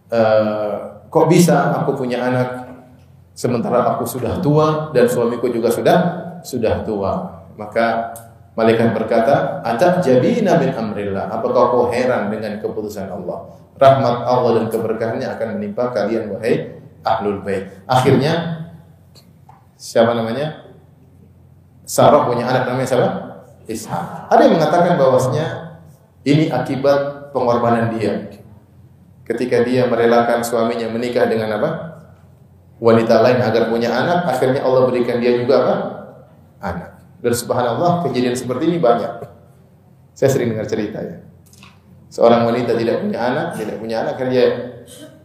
A: e, kok bisa aku punya anak sementara aku sudah tua dan suamiku juga sudah sudah tua. Maka malaikat berkata, "Atajabina min amrillah." Apakah kau heran dengan keputusan Allah? rahmat Allah dan keberkahannya akan menimpa kalian wahai ahlul bait. Akhirnya siapa namanya? Sarah punya anak namanya siapa? Ishak. Ada yang mengatakan bahwasanya ini akibat pengorbanan dia. Ketika dia merelakan suaminya menikah dengan apa? Wanita lain agar punya anak, akhirnya Allah berikan dia juga apa? anak. Dan subhanallah kejadian seperti ini banyak. Saya sering dengar cerita ya. Seorang wanita tidak punya anak, tidak punya anak, akhirnya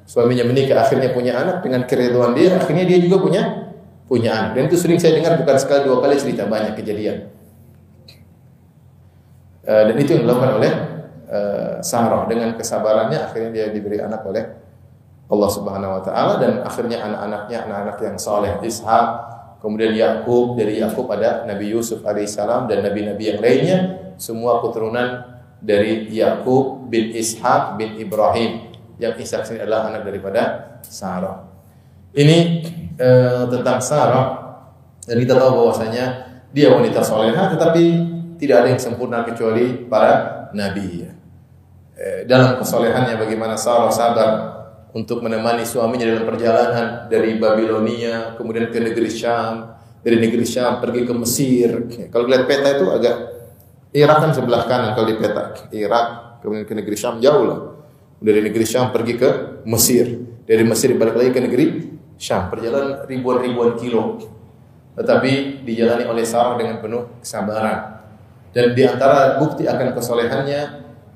A: suaminya menikah, akhirnya punya anak dengan keriduan dia, akhirnya dia juga punya punya anak. Dan itu sering saya dengar bukan sekali dua kali cerita banyak kejadian. Uh, dan itu yang dilakukan oleh uh, Sarah dengan kesabarannya akhirnya dia diberi anak oleh Allah Subhanahu wa taala dan akhirnya anak-anaknya anak-anak yang saleh Ishak kemudian Yakub dari Yakub ada Nabi Yusuf alaihissalam dan nabi-nabi yang lainnya semua keturunan dari Yakub bin Ishak bin Ibrahim yang Ishak ini adalah anak daripada Sarah. Ini uh, tentang Sarah dan kita tahu bahwasanya dia wanita soleha tetapi tidak ada yang sempurna kecuali para nabi. Eh, dalam kesolehannya bagaimana Sarah sabar untuk menemani suaminya dalam perjalanan dari Babilonia kemudian ke negeri Syam, dari negeri Syam pergi ke Mesir. Kalau lihat peta itu agak Irak kan sebelah kanan kalau di peta. Irak kemudian ke negeri Syam jauh lah. Dari negeri Syam pergi ke Mesir. Dari Mesir balik lagi ke negeri Syam. Perjalanan ribuan-ribuan kilo. Tetapi dijalani oleh Sarah dengan penuh kesabaran. Dan di antara bukti akan kesolehannya,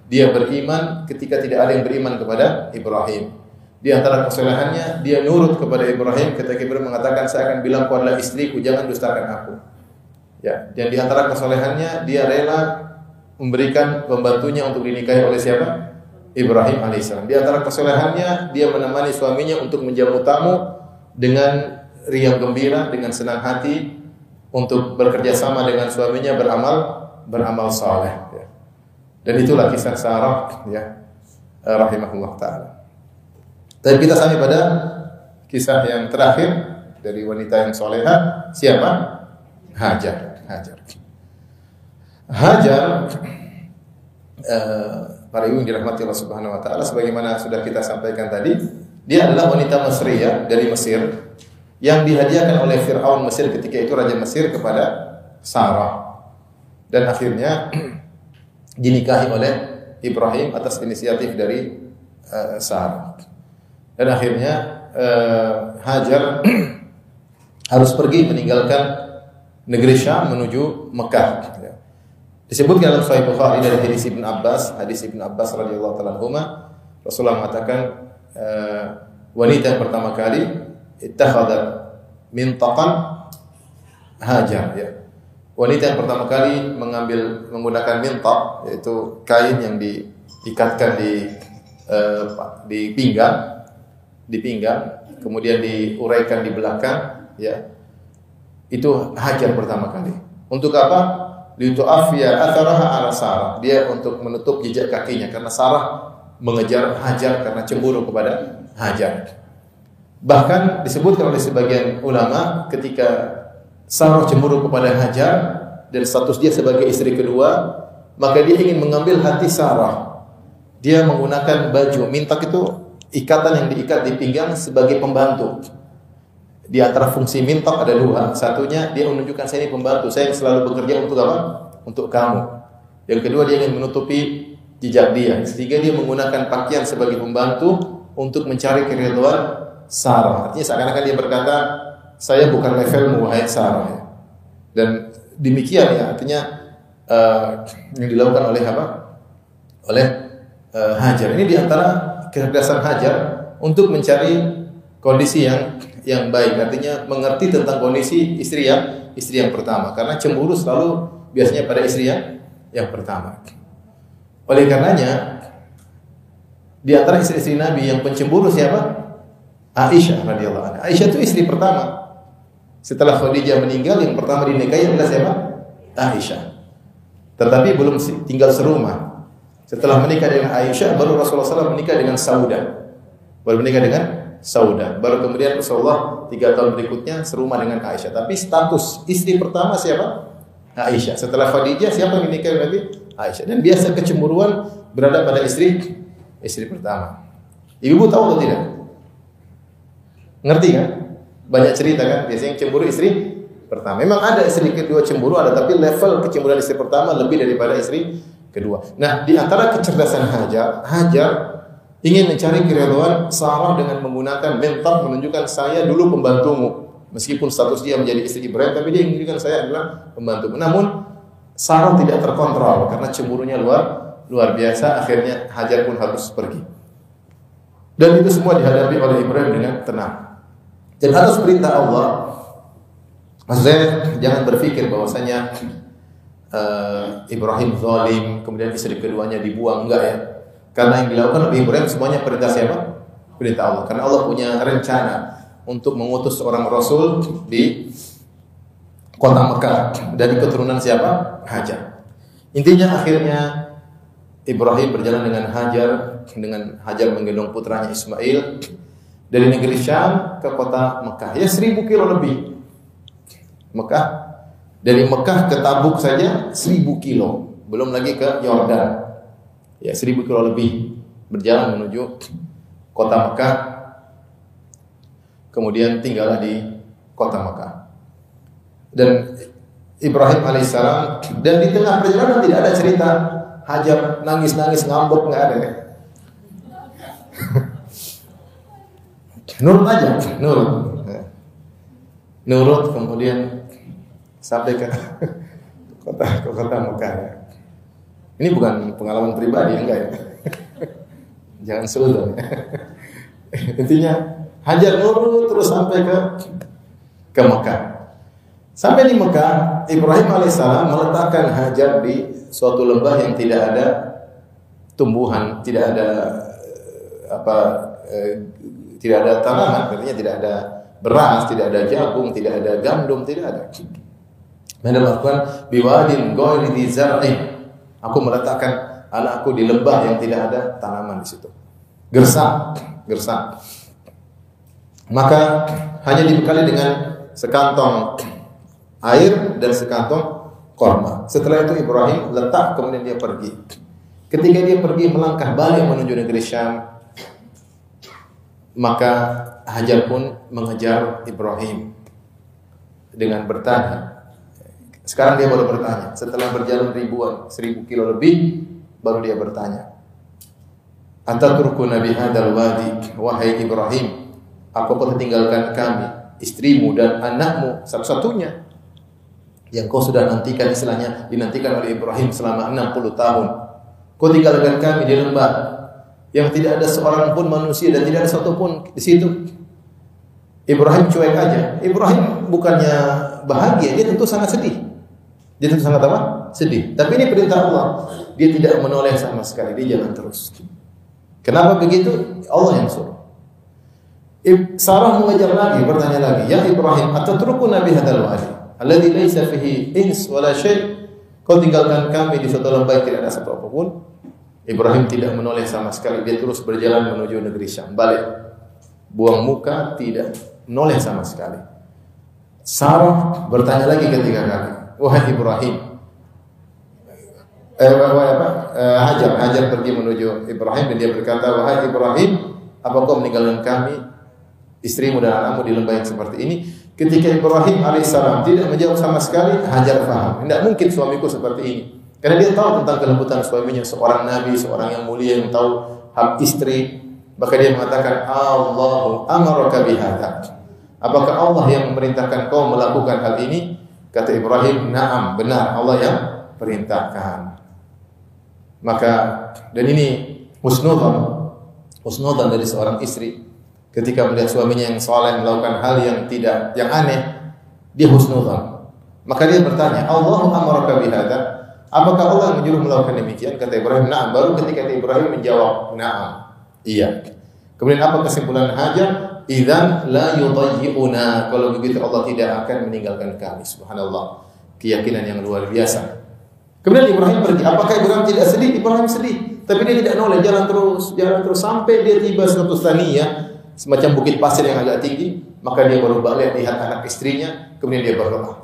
A: dia beriman ketika tidak ada yang beriman kepada Ibrahim. Di antara kesalahannya dia nurut kepada Ibrahim ketika Ibrahim mengatakan saya akan bilang kau istriku jangan dustakan aku. Ya, dan di antara kesalehannya dia rela memberikan pembantunya untuk dinikahi oleh siapa? Ibrahim alaihissalam. Di antara kesalehannya dia menemani suaminya untuk menjamu tamu dengan riang gembira, dengan senang hati untuk bekerja sama dengan suaminya beramal beramal saleh. Ya. Dan itulah kisah Sarah ya rahimahullah taala. Dan kita sampai pada kisah yang terakhir dari wanita yang soleha. Siapa? Hajar. Hajar. Hajar uh, para ibu yang dirahmati Allah Subhanahu wa taala sebagaimana sudah kita sampaikan tadi, dia adalah wanita Mesria dari Mesir yang dihadiahkan oleh Firaun Mesir ketika itu raja Mesir kepada Sarah. Dan akhirnya dinikahi oleh Ibrahim atas inisiatif dari uh, Sarah. Dan akhirnya uh, Hajar harus pergi meninggalkan negeri Syam menuju Mekah. Ya. Disebutkan dalam Sahih Bukhari dari hadis Ibn Abbas, hadis Ibn Abbas radhiyallahu taala Rasulullah mengatakan uh, wanita yang pertama kali ittakhadha mintaqan Hajar ya. Wanita yang pertama kali mengambil menggunakan mintaq yaitu kain yang diikatkan di uh, di pinggang di pinggang, kemudian diuraikan di belakang, ya. Itu hajar pertama kali. Untuk apa? Litu'afiya atharaha ala Sarah. Dia untuk menutup jejak kakinya karena Sarah mengejar Hajar karena cemburu kepada Hajar. Bahkan disebutkan oleh sebagian ulama ketika Sarah cemburu kepada Hajar dan status dia sebagai istri kedua, maka dia ingin mengambil hati Sarah. Dia menggunakan baju mintak itu ikatan yang diikat di pinggang sebagai pembantu. Di antara fungsi mintok ada dua. Satunya dia menunjukkan saya ini pembantu, saya selalu bekerja untuk apa? Untuk kamu. Yang kedua dia ingin menutupi jejak dia. Ketiga dia menggunakan pakaian sebagai pembantu untuk mencari keriduan Sarah. Artinya seakan-akan dia berkata, saya bukan levelmu wahai Sarah. Dan demikian ya artinya uh, yang dilakukan oleh apa? Oleh uh, Hajar. Ini di antara kecerdasan Hajar untuk mencari kondisi yang yang baik artinya mengerti tentang kondisi istri yang istri yang pertama karena cemburu selalu biasanya pada istri yang yang pertama. Oleh karenanya di antara istri-istri Nabi yang pencemburu siapa? Aisyah radhiyallahu anha. Aisyah itu istri pertama. Setelah Khadijah meninggal yang pertama dinikahi adalah siapa? Aisyah. Tetapi belum tinggal serumah. Setelah menikah dengan Aisyah, baru Rasulullah SAW menikah dengan Sauda. Baru menikah dengan Sauda. Baru kemudian Rasulullah tiga tahun berikutnya serumah dengan Aisyah. Tapi status istri pertama siapa? Aisyah. Setelah Khadijah, siapa yang dengan Nabi? Aisyah. Dan biasa kecemburuan berada pada istri istri pertama. Ibu tahu atau tidak? Ngerti kan? Banyak cerita kan? Biasanya yang cemburu istri pertama. Memang ada istri kedua cemburu ada, tapi level kecemburuan istri pertama lebih daripada istri kedua. Nah, di antara kecerdasan Hajar, Hajar ingin mencari keridhaan Sarah dengan menggunakan mentor menunjukkan saya dulu pembantumu. Meskipun status dia menjadi istri Ibrahim, tapi dia menjadikan saya adalah pembantu. Namun Sarah tidak terkontrol karena cemburunya luar luar biasa. Akhirnya Hajar pun harus pergi. Dan itu semua dihadapi oleh Ibrahim dengan tenang. Dan atas perintah Allah, maksud saya jangan berpikir bahwasanya uh, Ibrahim zalim, kemudian istri keduanya dibuang enggak ya. Karena yang dilakukan oleh Ibrahim semuanya perintah siapa? Perintah Allah. Karena Allah punya rencana untuk mengutus seorang rasul di kota Mekah dari keturunan siapa? Hajar. Intinya akhirnya Ibrahim berjalan dengan Hajar dengan Hajar menggendong putranya Ismail dari negeri Syam ke kota Mekah. Ya seribu kilo lebih. Mekah dari Mekah ke Tabuk saja seribu kilo, belum lagi ke Yordan ya seribu kilo lebih berjalan menuju kota Mekah kemudian tinggallah di kota Mekah dan Ibrahim alaihissalam dan di tengah perjalanan tidak ada cerita Hajar nangis-nangis ngambek nggak ada ya. nurut aja, nurut. Nurut kemudian sampai ke kota ke kota Mekah. Ini bukan pengalaman pribadi, enggak ya. Jangan suudon. Intinya Hajar nurut terus sampai ke ke Mekah. Sampai di Mekah, Ibrahim alaihissalam meletakkan Hajar di suatu lembah yang tidak ada tumbuhan, tidak ada eh, apa eh, tidak ada tanaman, artinya tidak ada beras, tidak ada jagung, tidak ada gandum, tidak ada. Mereka melakukan biwadin ghairi dzar'in Aku meletakkan anakku di lembah yang tidak ada tanaman di situ. Gersang, gersang. Maka hanya dibekali dengan sekantong air dan sekantong korma. Setelah itu Ibrahim letak kemudian dia pergi. Ketika dia pergi melangkah balik menuju negeri Syam, maka Hajar pun mengejar Ibrahim dengan bertanya, sekarang dia baru bertanya. Setelah berjalan ribuan, seribu kilo lebih, baru dia bertanya. Ataturku Nabi hadal wadi, wahai Ibrahim, apakah tinggalkan kami, istrimu dan anakmu satu-satunya yang kau sudah nantikan istilahnya dinantikan oleh Ibrahim selama 60 tahun. Kau tinggalkan kami di lembah yang tidak ada seorang pun manusia dan tidak ada satu pun di situ. Ibrahim cuek aja. Ibrahim bukannya bahagia, dia tentu sangat sedih. Dia tentu sangat apa? Sedih. Tapi ini perintah Allah. Dia tidak menoleh sama sekali. Dia jalan terus. Kenapa begitu? Allah yang suruh. Sarah mengajar lagi, bertanya lagi, "Ya Ibrahim, atatruku nabi hadal wadi alladhi laysa fihi ins wala syai?" Kau tinggalkan kami di suatu lembah yang tidak ada satu apa pun. Ibrahim tidak menoleh sama sekali. Dia terus berjalan menuju negeri Syam. Balik. Buang muka, tidak menoleh sama sekali. Sarah bertanya lagi ketiga kali wahai Ibrahim. Eh, wahai apa? Eh, Hajar, Hajar pergi menuju Ibrahim dan dia berkata, wahai Ibrahim, apa kau meninggalkan kami, istrimu dan anakmu di lembah yang seperti ini? Ketika Ibrahim alaihissalam tidak menjawab sama sekali, Hajar faham. Tidak mungkin suamiku seperti ini. Karena dia tahu tentang kelembutan suaminya, seorang nabi, seorang yang mulia yang tahu hak istri. Maka dia mengatakan, Allahu amaraka bihadha. Apakah Allah yang memerintahkan kau melakukan hal ini? Kata Ibrahim, "Na'am, benar Allah yang perintahkan." Maka dan ini husnudzan, husnudzan dari seorang istri ketika melihat suaminya yang soleh melakukan hal yang tidak yang aneh, dia husnudzan. Maka dia bertanya, "Allahu amaraka bihadza?" Apakah Allah menyuruh melakukan demikian? Kata Ibrahim, "Na'am." Baru ketika Ibrahim menjawab, "Na'am." Iya. Kemudian apa kesimpulan Hajar? idzan la yudayyi'una. Kalau begitu Allah tidak akan meninggalkan kami. Subhanallah. Keyakinan yang luar biasa. Kemudian Ibrahim pergi. Apakah Ibrahim tidak sedih? Ibrahim sedih. Tapi dia tidak noleh, jalan terus, jalan terus sampai dia tiba suatu taniyah, semacam bukit pasir yang agak tinggi, maka dia baru balik lihat anak istrinya, kemudian dia berdoa.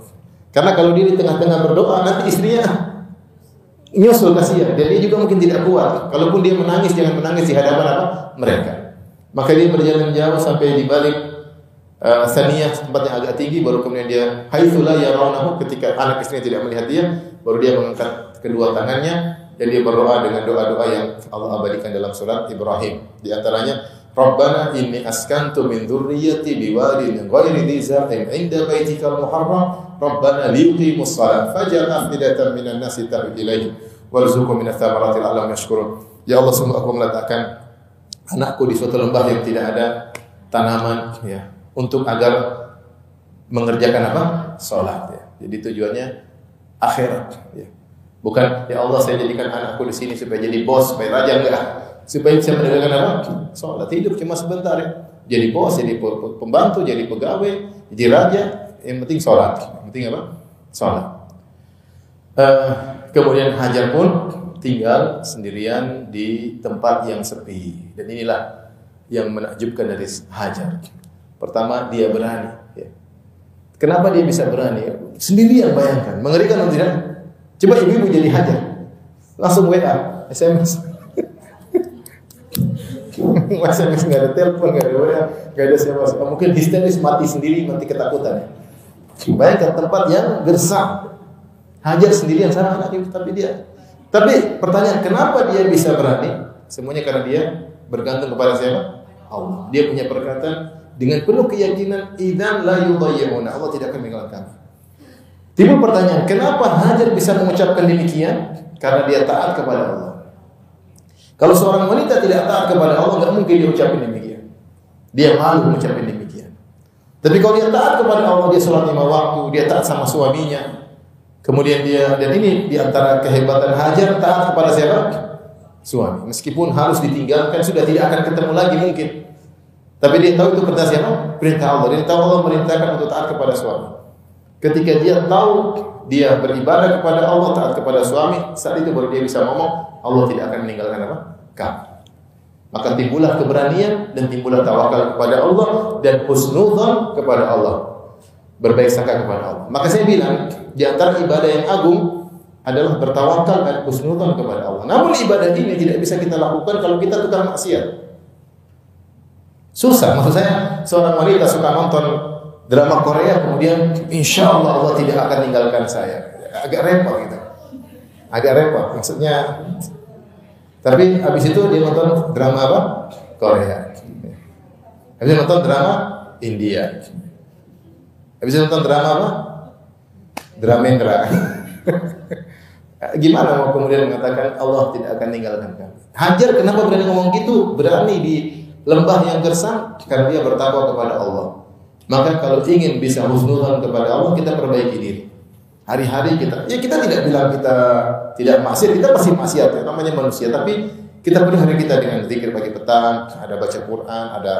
A: Karena kalau dia di tengah-tengah berdoa, nanti istrinya nyusul kasihan dan dia juga mungkin tidak kuat. Kalaupun dia menangis, jangan menangis di hadapan apa? Mereka. Maka dia berjalan jauh sampai di balik uh, saniyah tempat yang agak tinggi baru kemudian dia haitsu la yarawnahu ketika anak istrinya tidak melihat dia baru dia mengangkat kedua tangannya dan dia berdoa dengan doa-doa yang Allah abadikan dalam surat Ibrahim. Di antaranya Rabbana inni askantu min dzurriyyati biwadin ghairi dhi zar'in 'inda baitikal muharram Rabbana liyuqimus shalah faj'al afidatan minan nasi tahwi ilaihim warzuqhum minats thamarati la'allahum yashkurun. Ya Allah sungguh aku meletakkan anakku di suatu lembah yang tidak ada tanaman ya untuk agar mengerjakan apa? Salat ya. Jadi tujuannya akhirat ya. Bukan ya Allah saya jadikan anakku di sini supaya jadi bos, supaya raja enggak supaya bisa menegakkan apa? Sholat hidup cuma sebentar ya. Jadi bos, jadi pembantu, jadi pegawai, jadi raja, yang penting sholat. Yang penting apa? Sholat. Uh, kemudian Hajar pun tinggal sendirian di tempat yang sepi. Dan inilah yang menakjubkan dari Hajar. Pertama, dia berani. Ya. Kenapa dia bisa berani? Sendirian bayangkan. Mengerikan atau tidak? Coba ibu-ibu jadi Hajar. Langsung WA, SMS. SMS nggak ada telepon, nggak ada WA, nggak ada siapa siapa. Mungkin histeris mati sendiri, mati ketakutan. Bayangkan tempat yang gersang. Hajar sendirian sana anak tapi dia. Tapi pertanyaan kenapa dia bisa berani? Semuanya karena dia bergantung kepada siapa? Allah. Dia punya perkataan dengan penuh keyakinan idan la yudayyuna. Allah tidak akan meninggalkan. Timbul pertanyaan, kenapa Hajar bisa mengucapkan demikian? Karena dia taat kepada Allah. Kalau seorang wanita tidak taat kepada Allah, nggak mungkin dia ucapin demikian. Dia malu mengucapkan demikian. Tapi kalau dia taat kepada Allah, dia sholat lima waktu, dia taat sama suaminya. Kemudian dia dan ini di antara kehebatan Hajar taat kepada siapa? Suami. Meskipun harus ditinggalkan, sudah tidak akan ketemu lagi mungkin. Tapi dia tahu itu perintah siapa? Perintah Allah. Dia tahu Allah merintahkan untuk taat kepada suami. Ketika dia tahu dia beribadah kepada Allah, taat kepada suami, saat itu baru dia bisa ngomong, Allah tidak akan meninggalkan apa? Kamu. Maka timbullah keberanian dan timbullah tawakal kepada Allah dan husnudzon kepada Allah. Berbaik sangka kepada Allah. Maka saya bilang di antara ibadah yang agung adalah bertawakal dan husnudzon kepada Allah. Namun ibadah ini tidak bisa kita lakukan kalau kita tukang maksiat. Susah, maksud saya seorang wanita suka nonton drama Korea kemudian insya Allah Allah tidak akan tinggalkan saya. Agak repot gitu. Agak repot. Maksudnya tapi habis itu dia nonton drama apa? Korea. Habis nonton drama India. Habis nonton drama apa? Dramendra. Gimana mau kemudian mengatakan Allah tidak akan tinggalkan kamu? Hajar kenapa berani ngomong gitu? Berani di lembah yang gersang karena dia bertakwa kepada Allah. Maka kalau ingin bisa husnudzon kepada Allah, kita perbaiki diri. Hari-hari kita, ya kita tidak bilang kita tidak maksiat, kita pasti maksiat ya, namanya manusia. Tapi kita penuh hari kita dengan zikir pagi petang, ada baca Quran, ada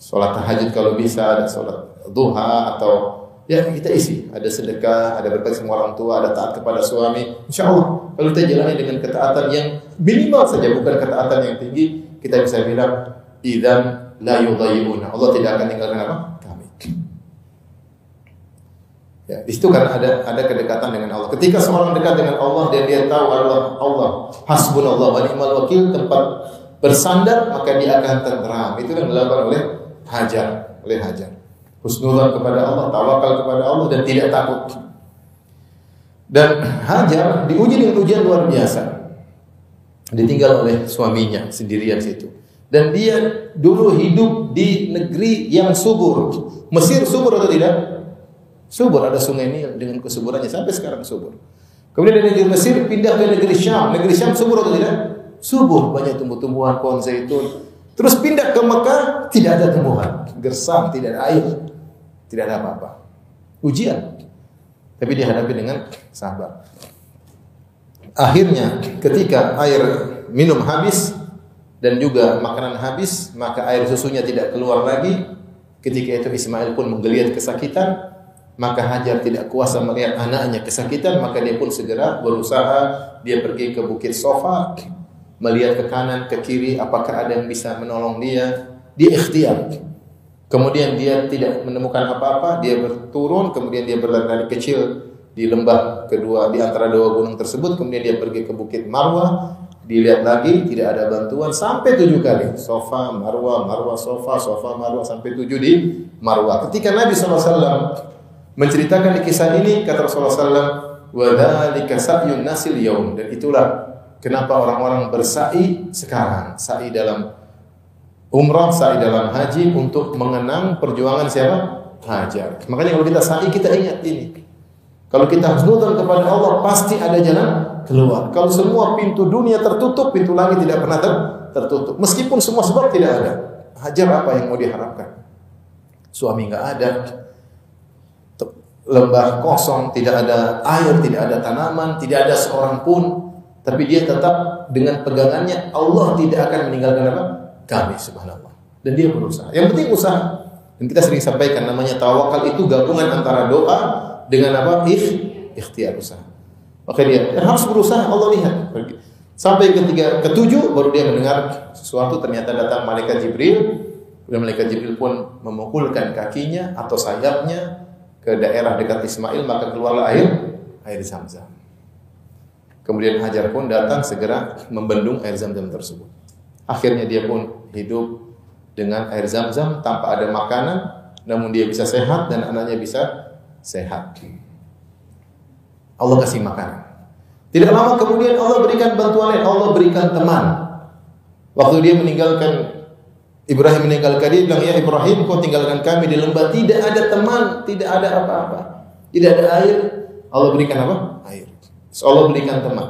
A: sholat tahajud kalau bisa, ada sholat duha atau ya kita isi. Ada sedekah, ada berbakti sama orang tua, ada taat kepada suami. Insya Allah kalau kita jalani dengan ketaatan yang minimal saja, bukan ketaatan yang tinggi, kita bisa bilang idan la yudayyuna. Allah tidak akan tinggalkan apa? Ya, di situ kan ada ada kedekatan dengan Allah. Ketika seorang dekat dengan Allah dan dia tahu Allah Allah hasbunallah wa ni'mal wakil tempat bersandar maka dia akan tenteram. Itu yang dilakukan oleh Hajar, oleh Hajar. Husnudzon kepada Allah, tawakal kepada Allah dan tidak takut. Dan Hajar diuji dengan ujian luar biasa. Ditinggal oleh suaminya sendirian situ. Dan dia dulu hidup di negeri yang subur. Mesir subur atau tidak? Subur ada sungai Nil dengan kesuburannya sampai sekarang subur. Kemudian dari negeri Mesir pindah ke negeri Syam. Negeri Syam subur atau tidak? Subur, banyak tumbuh-tumbuhan pohon zaitun. Terus pindah ke Mekah, tidak ada tumbuhan, gersang, tidak ada air, tidak ada apa-apa. Ujian. Tapi dihadapi dengan sabar. Akhirnya ketika air minum habis dan juga makanan habis, maka air susunya tidak keluar lagi. Ketika itu Ismail pun menggeliat kesakitan, maka Hajar tidak kuasa melihat anaknya kesakitan, maka dia pun segera berusaha. Dia pergi ke bukit Sofa, melihat ke kanan, ke kiri, apakah ada yang bisa menolong dia. Dia ikhtiar. Kemudian dia tidak menemukan apa-apa, dia berturun, kemudian dia berlari kecil di lembah kedua di antara dua gunung tersebut, kemudian dia pergi ke bukit Marwah, dilihat lagi tidak ada bantuan. Sampai tujuh kali. Sofa marwah marwah sofa sofa marwah sampai tujuh di marwah. Ketika Nabi SAW menceritakan kisah ini kata Rasulullah SAW nasil yaum dan itulah kenapa orang-orang bersa'i sekarang sa'i dalam umrah, sa'i dalam haji untuk mengenang perjuangan siapa? Hajar. Makanya kalau kita sa'i kita ingat ini. Kalau kita husnudzon kepada Allah pasti ada jalan keluar. Kalau semua pintu dunia tertutup, pintu langit tidak pernah ter tertutup. Meskipun semua sebab tidak ada. Hajar apa yang mau diharapkan? Suami nggak ada, lembah kosong, tidak ada air, tidak ada tanaman, tidak ada seorang pun, tapi dia tetap dengan pegangannya Allah tidak akan meninggalkan apa? Kami subhanallah. Dan dia berusaha. Yang penting usaha. Dan kita sering sampaikan namanya tawakal itu gabungan antara doa dengan apa? Ikh, ikhtiar usaha. Maka dia harus berusaha Allah lihat. Sampai ketiga, ketujuh baru dia mendengar sesuatu ternyata datang malaikat Jibril. Dan malaikat Jibril pun memukulkan kakinya atau sayapnya ke daerah dekat Ismail maka keluarlah air air Zam-Zam. Kemudian Hajar pun datang segera membendung air Zam-Zam tersebut. Akhirnya dia pun hidup dengan air Zam-Zam tanpa ada makanan, namun dia bisa sehat dan anaknya bisa sehat. Allah kasih makanan. Tidak lama kemudian Allah berikan bantuan lain, Allah berikan teman. Waktu dia meninggalkan Ibrahim meninggalkan dia bilang, "Ya Ibrahim, kau tinggalkan kami di lembah, tidak ada teman, tidak ada apa-apa. Tidak ada air." Allah berikan apa? Air. Allah berikan teman.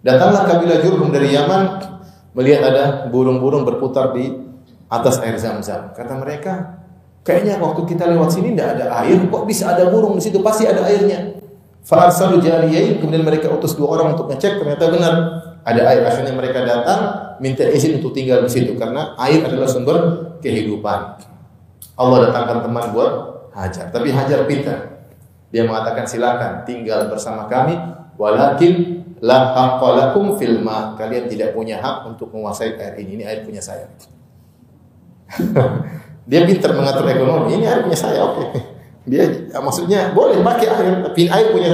A: Datanglah kabilah Jurhum dari Yaman melihat ada burung-burung berputar di atas air Zam-Zam. Kata mereka, kayaknya waktu kita lewat sini tidak ada air, kok bisa ada burung di situ? Pasti ada airnya. Jariyain, kemudian mereka utus dua orang untuk ngecek, ternyata benar ada air. Akhirnya mereka datang minta izin untuk tinggal di situ karena air adalah sumber kehidupan. Allah datangkan teman buat Hajar, tapi Hajar pintar. Dia mengatakan silakan tinggal bersama kami walakin la haqqalakum fil ma. Kalian tidak punya hak untuk menguasai air ini. Ini air punya saya. dia pintar mengatur ekonomi. Ini air punya saya, oke. Okay. Dia maksudnya boleh pakai air, tapi air punya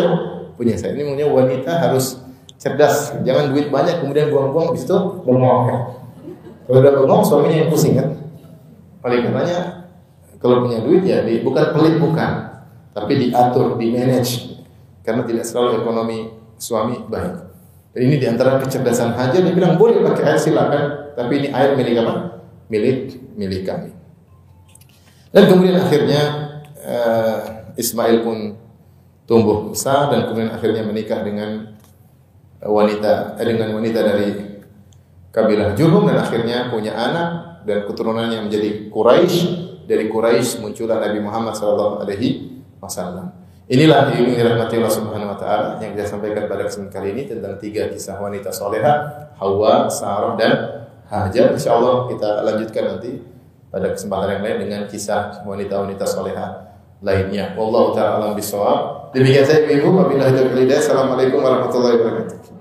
A: punya saya. Ini maunya wanita harus cerdas, jangan duit banyak kemudian buang-buang di situ bengong. Kalau udah bengong suaminya yang pusing kan. Oleh karenanya kalau punya duit ya di, bukan pelit bukan, tapi diatur, di manage karena tidak selalu ekonomi suami baik. Dan ini di antara kecerdasan Hajar dia bilang boleh pakai air silakan, tapi ini air milik apa? Milik milik kami. Dan kemudian akhirnya uh, Ismail pun tumbuh besar dan kemudian akhirnya menikah dengan wanita eh, dengan wanita dari kabilah Jurhum dan akhirnya punya anak dan keturunannya menjadi Quraisy dari Quraisy muncullah Nabi Muhammad sallallahu alaihi wasallam. Inilah yang dirahmati Allah Subhanahu wa taala yang saya sampaikan pada kesempatan kali ini tentang tiga kisah wanita soleha, Hawa, Sarah dan Hajar. Insyaallah kita lanjutkan nanti pada kesempatan yang lain dengan kisah wanita-wanita soleha lainnya. Wallahu taala alam bisawab. Demikian saya Ibu, wabillahi taufiq Assalamualaikum warahmatullahi wabarakatuh.